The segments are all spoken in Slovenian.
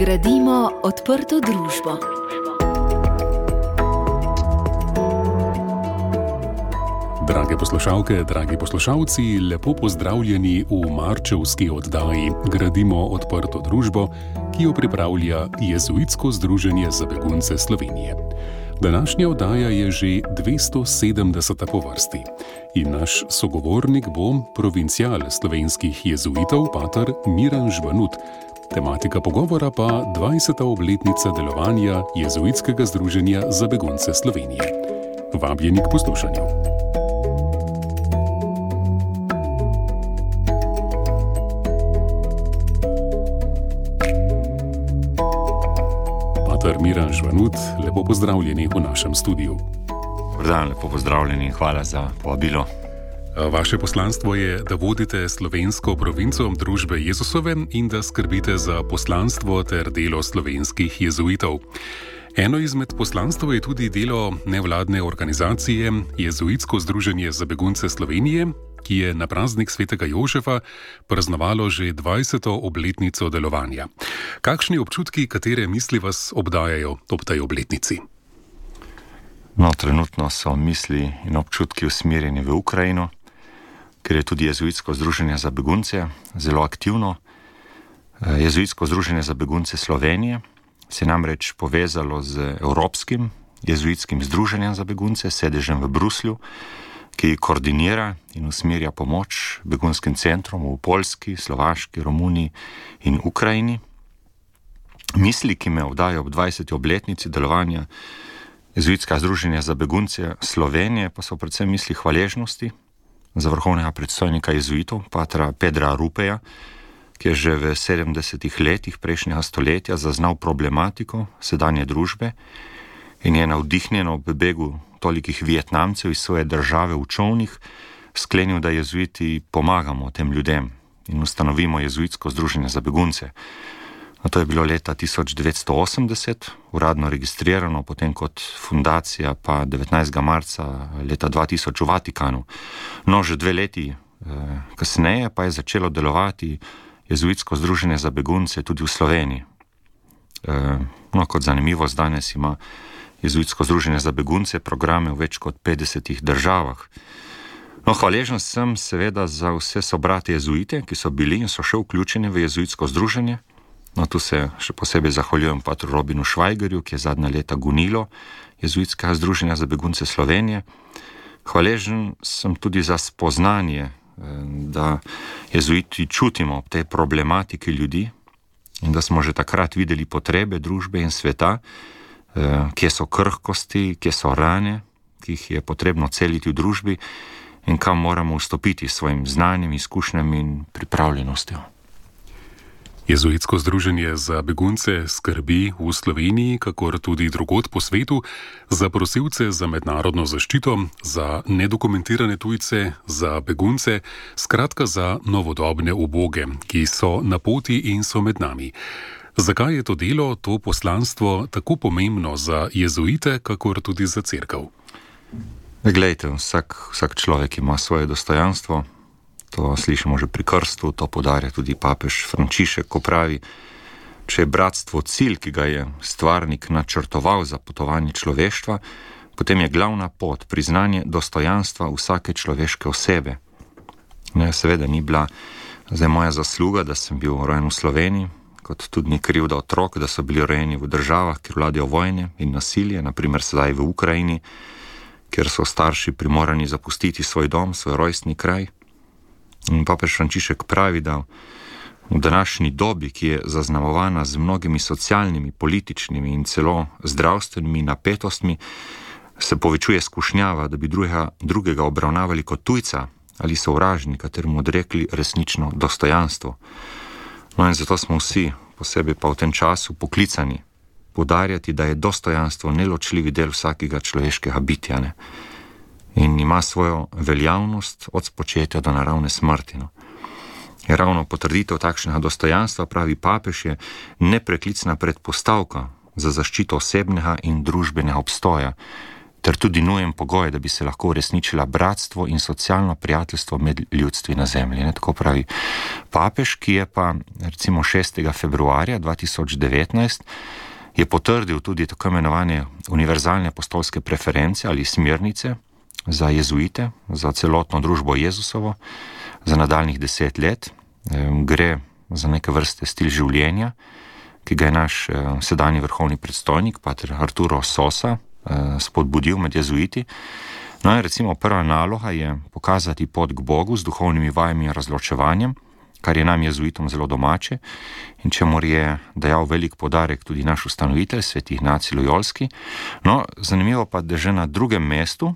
Gradimo odprto družbo. Drage poslušalke, dragi poslušalci, lepo pozdravljeni v marčevski oddaji Gradimo odprto družbo, ki jo pripravlja Jezuitsko združenje za begunce Slovenije. Današnja oddaja je že 270. po vrsti in naš sogovornik bo provincial slovenskih jezuitov, pater Miran Žvanut. Tematika pogovora pa 20. obletnica delovanja Jezuitskega združenja za begunce Slovenije. Vabljeni k poslušanju. Pater Miran Žvanut, lepo pozdravljeni v našem studiu. Dan, lepo pozdravljeni in hvala za povabilo. Vaše poslanstvo je, da vodite slovensko provinco družbe Jezusove in da skrbite za poslanstvo ter delo slovenskih jezuitov. Eno izmed poslanstv je tudi delo nevladne organizacije Jezuitsko združenje za begunce Slovenije, ki je na praznik svetega Jožefa praznovalo že 20. obletnico delovanja. Kakšni občutki, katere misli vas obdajajo ob tej obletnici? No, trenutno so misli in občutki usmerjeni v Ukrajino, ker je tudi Jezuitsko združenje za begunce zelo aktivno. Jezuitsko združenje za begunce Slovenije se je namreč povezalo z Evropskim jezuitskim združenjem za begunce, sedežem v Bruslju, ki koordinira in usmerja pomoč begunskim centrom v Poljski, Slovaški, Romuniji in Ukrajini. Misli, ki me vdajo ob 20. obletnici delovanja Jezuitskega združenja za begunce Slovenije, pa so predvsem misli hvaležnosti za vrhovnega predstojnika jezuitov, patra Pedra Rupeja, ki je že v 70-ih letih prejšnjega stoletja zaznal problematiko sedanje družbe in je navdihnjen ob begu tolikih Vietnamcev iz svoje države v čovnih sklenil, da jezuiti pomagamo tem ljudem in ustanovimo jezuitsko združenje za begunce. To je bilo leta 1980, uradno registrirano, potem kot fundacija pa 19. marca leta 2000 v Vatikanu. No, že dve leti eh, kasneje pa je začelo delovati Jezuitsko združenje za begunce tudi v Sloveniji. Eh, no, kot zanimivost, danes ima Jezuitsko združenje za begunce programe v več kot 50 državah. No, hvaležen sem seveda za vse sobrate jezuite, ki so bili in so še vključeni v Jezuitsko združenje. No, tu se še posebej zahvaljujem patru Robinu Švajgerju, ki je zadnja leta gunilo Jezuitskega združenja za begunce Slovenije. Hvaležen sem tudi za spoznanje, da jezuiti čutimo ob tej problematiki ljudi in da smo že takrat videli potrebe družbe in sveta, kje so krhkosti, kje so rane, ki jih je potrebno celiti v družbi in kam moramo vstopiti s svojim znanjem, izkušnjami in pripravljenostjo. Jezuitsko združenje za begunce skrbi v Sloveniji, kakor tudi drugot po svetu, za prosilce za mednarodno zaščito, za nedokumentirane tujce, za begunce, skratka za novodobne uboge, ki so na poti in so med nami. Zakaj je to delo, to poslanstvo tako pomembno za jezuite, kakor tudi za crkv? Glejte, vsak, vsak človek ima svoje dostojanstvo. To slišimo že pri krstu, to podarja tudi papež Frančišek, ko pravi, če je bratstvo cilj, ki ga je stvarnik načrtoval za potovanje človeštva, potem je glavna pot priznanje dostojanstva vsake človeške osebe. Ne, seveda ni bila zdaj moja zasluga, da sem bil rojen v Sloveniji, kot tudi ni kriv, da otrok, da so bili rojeni v državah, kjer vladajo vojne in nasilje, naprimer sedaj v Ukrajini, kjer so starši primorani zapustiti svoj dom, svoj rojstni kraj. In papež Frančišek pravi, da v današnji dobi, ki je zaznamovana z mnogimi socialnimi, političnimi in celo zdravstvenimi napetostmi, se povečuje skušnjava, da bi drugega, drugega obravnavali kot tujca ali sovražnika, ter mu odrekli resnično dostojanstvo. No in zato smo vsi, posebej pa v tem času, poklicani podarjati, da je dostojanstvo neločljivi del vsakega človeškega bitja. Ne? In ima svojo veljavnost od spočetja do naravne smrti. No. Je ravno potrditev takšnega dostojanstva, pravi papež, je nepreklicna predpostavka za zaščito osebnega in družbenega obstoja ter tudi nujen pogoj, da bi se lahko uresničila bratstvo in socialno prijateljstvo med ljudstvi na zemlji. Ne, tako pravi papež, ki je pa recimo 6. februarja 2019 je potrdil tudi tako imenovane univerzalne apostolske preference ali smernice za jezuite, za celotno družbo Jezusovo, za nadaljnih deset let. Gre za neke vrste stil življenja, ki ga je naš sedanji vrhovni predstojnik, pater Arturo Sosa, Eh, spodbudil med jezuiti. No, in recimo prva naloga je pokazati pot k Bogu z duhovnimi vajami in razločevanjem, kar je nam jezuitom zelo domače in čemu je dejal velik podarek tudi naš ustanovitelj, sveti Ignaci Lojolski. No, zanimivo pa, da že na drugem mestu,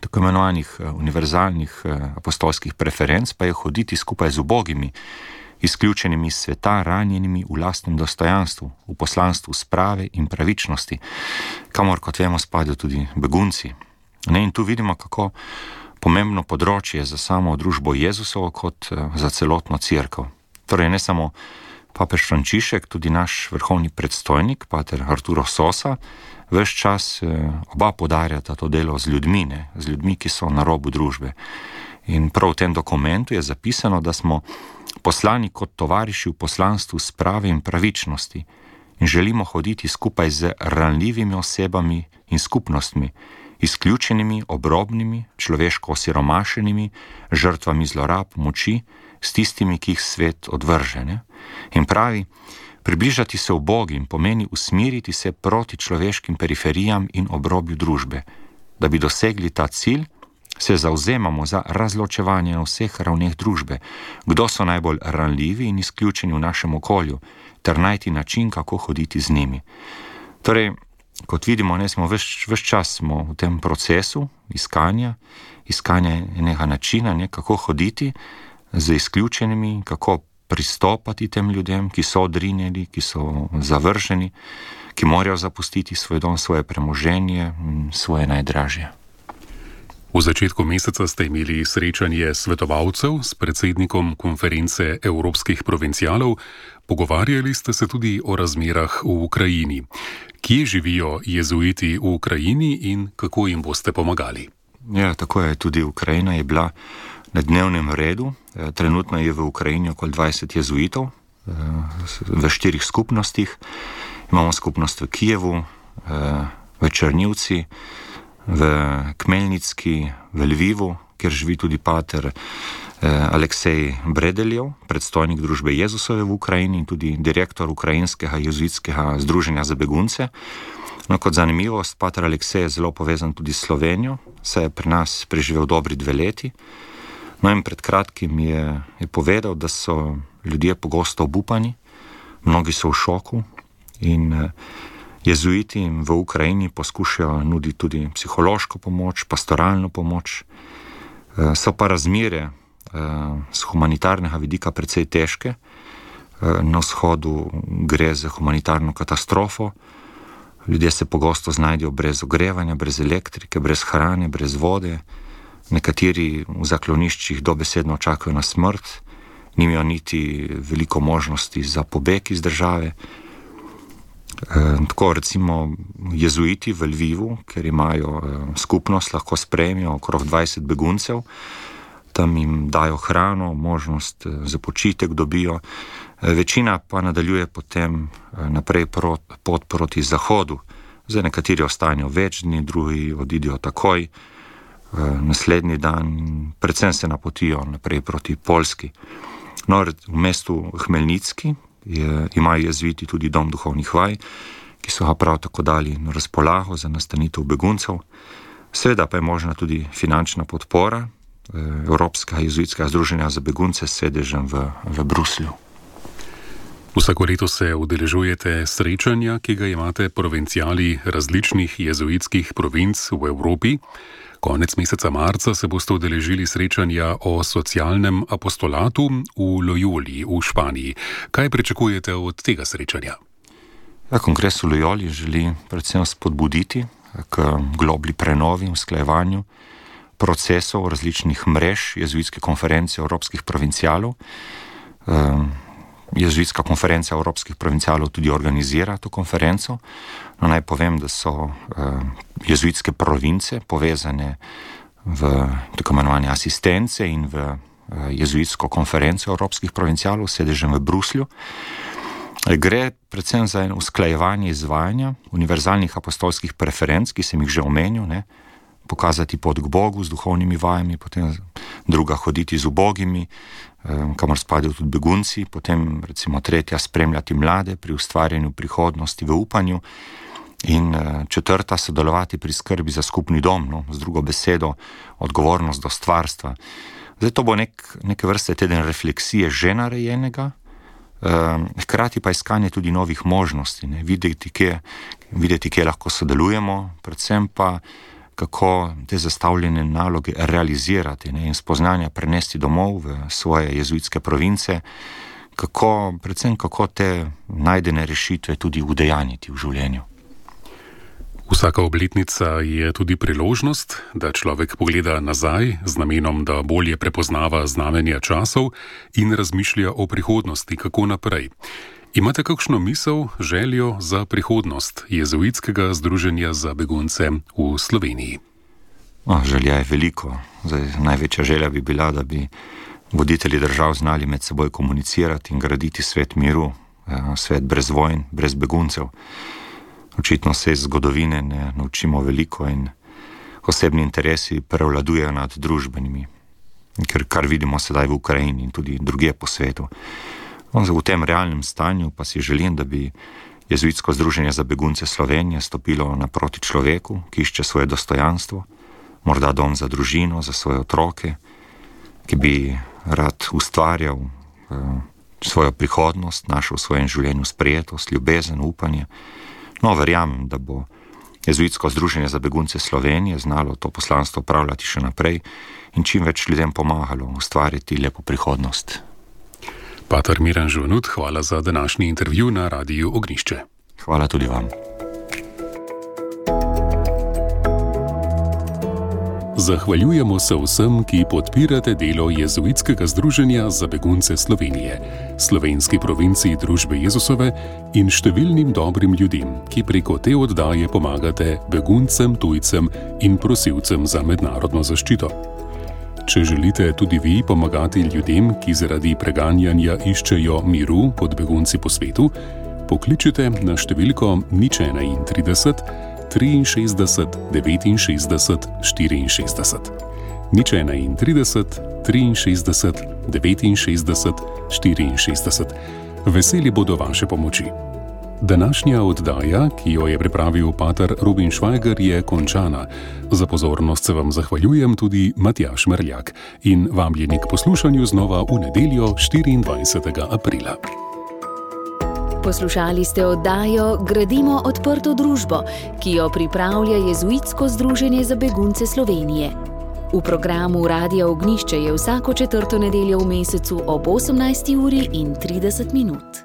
tako imenovanih eh, univerzalnih eh, apostolskih preferenc, pa je hoditi skupaj z ubogimi izključenimi iz sveta, ranjenimi v lastnem dostojanstvu, v poslanstvu sprave in pravičnosti, kamor, kot vemo, spadajo tudi begunci. Ne, in tu vidimo, kako pomembno področje za samo družbo Jezusovo, kot eh, za celotno crkvo. Torej, ne samo papež Frančišek, tudi naš vrhovni predstojnik, pater Arturo Sosa, vse čas eh, oba podarjata to delo z ljudmi, ne, z ljudmi, ki so na robu družbe. In prav v tem dokumentu je zapisano, da smo poslani kot tovariši v poslanstvu sprave in pravičnosti in želimo hoditi skupaj z ranljivimi osebami in skupnostmi, izključenimi, obrobnimi, človeško osiromašenimi, žrtvami zlorab, moči, s tistimi, ki jih svet odvržene. In pravi, približati se v Bogi pomeni usmeriti se proti človeškim periferijam in obrobju družbe. Da bi dosegli ta cilj, se zauzemamo za razločevanje na vseh ravneh družbe, kdo so najbolj ranljivi in izključeni v našem okolju, ter najti način, kako hoditi z njimi. Torej, kot vidimo, ne smo vse čas v tem procesu iskanja, iskanja enega načina, ne, kako hoditi z izključenimi, kako pristopati tem ljudem, ki so odrinjeni, ki so zavrženi, ki morajo zapustiti svoj dom, svoje premoženje in svoje najdražje. V začetku meseca ste imeli srečanje svetovalcev s predsednikom konference evropskih provincialov, pogovarjali ste se tudi o razmerah v Ukrajini. Kje živijo jezuiti v Ukrajini in kako jim boste pomagali? Ja, tako je tudi Ukrajina je bila na dnevnem redu. E, trenutno je v Ukrajini okoli 20 jezuitov e, v štirih skupnostih. Imamo skupnost v Kijevu, e, v Črnivci v Kmelnicki, v Lvivu, kjer živi tudi pater eh, Aleksej Bredeljev, predstojnik družbe Jezusove v Ukrajini in tudi direktor Ukrajinskega jezuitskega združenja za begunce. No, kot zanimivost, pater Aleksej je zelo povezan tudi s Slovenijo, saj je pri nas preživel dobri dve leti. No, in pred kratkim je, je povedal, da so ljudje pogosto obupani, mnogi so v šoku in eh, Jezuiti jim v Ukrajini poskušajo nuditi tudi psihološko pomoč, pastoralno pomoč, eh, so pa razmere z eh, humanitarnega vidika precej težke. Na vzhodu gre za humanitarno katastrofo, ljudje se pogosto znajdejo brez ogrevanja, brez elektrike, brez hrane, brez vode, nekateri v zakloniščih dobesedno čakajo na smrt, nimajo niti veliko možnosti za pobeg iz države. Eh, tako recimo jezuiti v Lvivu, ker imajo eh, skupnost, lahko sprejmijo okrog 20 beguncev, tam jim dajo hrano, možnost eh, za počitek dobijo. Večina pa nadaljuje potem naprej pot proti zahodu. Zdaj nekateri ostanejo več dni, drugi odidijo takoj, naslednji dan, predvsem se napotijo naprej proti Polski. No, v mestu Hmelnicki, je, imajo jezviti tudi dom duhovnih vaj, ki so ga prav tako dali na razpolago za nastanitev beguncev. Seveda pa je možna tudi finančna podpora eh, Evropskega jezuitskega združenja za begunce s sedežem v, v Bruslju. Vsako leto se udeležujete srečanja, ki ga imate provincijali različnih jezuitskih provinc v Evropi. Konec meseca marca se boste udeležili srečanja o socialnem apostolatu v Lojoli v Španiji. Kaj pričakujete od tega srečanja? Ja, kongres v Lojoli želi predvsem spodbuditi k globli prenovi in usklajevanju procesov različnih mrež jezuitske konference evropskih provincialov. Ehm, jezuitska konferenca evropskih provincialov tudi organizira to konferenco. No, naj povem, da so uh, jezuitske province povezane v tako imenovane asistence in v uh, jezuitsko konferenco evropskih provincialov, sedežem v Bruslju. Gre predvsem za usklajevanje izvajanja univerzalnih apostolskih preferenc, ki sem jih že omenil, ne? Pokazati pot k Bogu z duhovnimi vajami, potem druga hoditi z ubogimi, kamor spadajo tudi begunci, potem recimo tretja spremljati mlade pri ustvarjanju prihodnosti v upanju in eh, četrta sodelovati pri skrbi za skupni dom, no, z drugo besedo odgovornost do stvarstva. Zdaj to bo nek, neke vrste teden refleksije že narejenega, hkrati pa iskanje tudi novih možnosti, ne, videti, kje, videti, kje lahko sodelujemo, predvsem pa kako te zastavljene naloge realizirati ne, in spoznanja prenesti domov v svoje jezuitske province, kako, predvsem kako te najdene rešitve tudi udejaniti v življenju. Vsaka obletnica je tudi priložnost, da človek pogleda nazaj z namenom, da bolje prepoznava znamenja časov in razmišlja o prihodnosti, kako naprej. Imate kakšno misel, željo za prihodnost jezuitskega združenja za begunce v Sloveniji? Oh, želja je veliko. Zdaj, največja želja bi bila, da bi voditelji držav znali med seboj komunicirati in graditi svet miru, eh, svet brez vojn, brez beguncev. Očitno se iz zgodovine ne naučimo veliko in osebni interesi prevladujejo nad družbenimi, ker kar vidimo sedaj v Ukrajini in tudi druge po svetu. V tem realnem stanju pa si želim, da bi Jezuitsko združenje za begunce Slovenije stopilo naproti človeku, ki išče svoje dostojanstvo, morda dom za družino, za svoje otroke, ki bi rad ustvarjal uh, svojo prihodnost, našel v svojem življenju sprijetost, ljubezen, upanje. No, verjamem, da bo Jezuitsko združenje za begunce Slovenije znalo to poslanstvo upravljati še naprej in čim več ljudem pomagalo ustvariti lepo prihodnost. Pater Miran Žunut, hvala za današnji intervju na Radiu Ognišče. Hvala tudi vam. Zahvaljujemo se vsem, ki podpirate delo Jezuitskega združenja za begunce Slovenije, slovenski provinciji Družbe Jezusove in številnim dobrim ljudem, ki preko te oddaje pomagate beguncem, tujcem in prosilcem za mednarodno zaščito. Če želite tudi vi pomagati ljudem, ki zaradi preganjanja iščejo miru pod begunci po svetu, pokličite na številko nič 31 63 69 64. Nič 31 63 69 64. Veseli bodo vaše pomoči. Današnja oddaja, ki jo je pripravil pater Rubin Švajger, je končana. Za pozornost se vam zahvaljujem tudi Matjaš Merljak in vabljeni k poslušanju znova v nedeljo 24. aprila. Poslušali ste oddajo Gradimo odprto družbo, ki jo pripravlja Jezuitsko združenje za begunce Slovenije. V programu Radio Ognišče je vsako četrto nedeljo v mesecu ob 18. uri in 30 minut.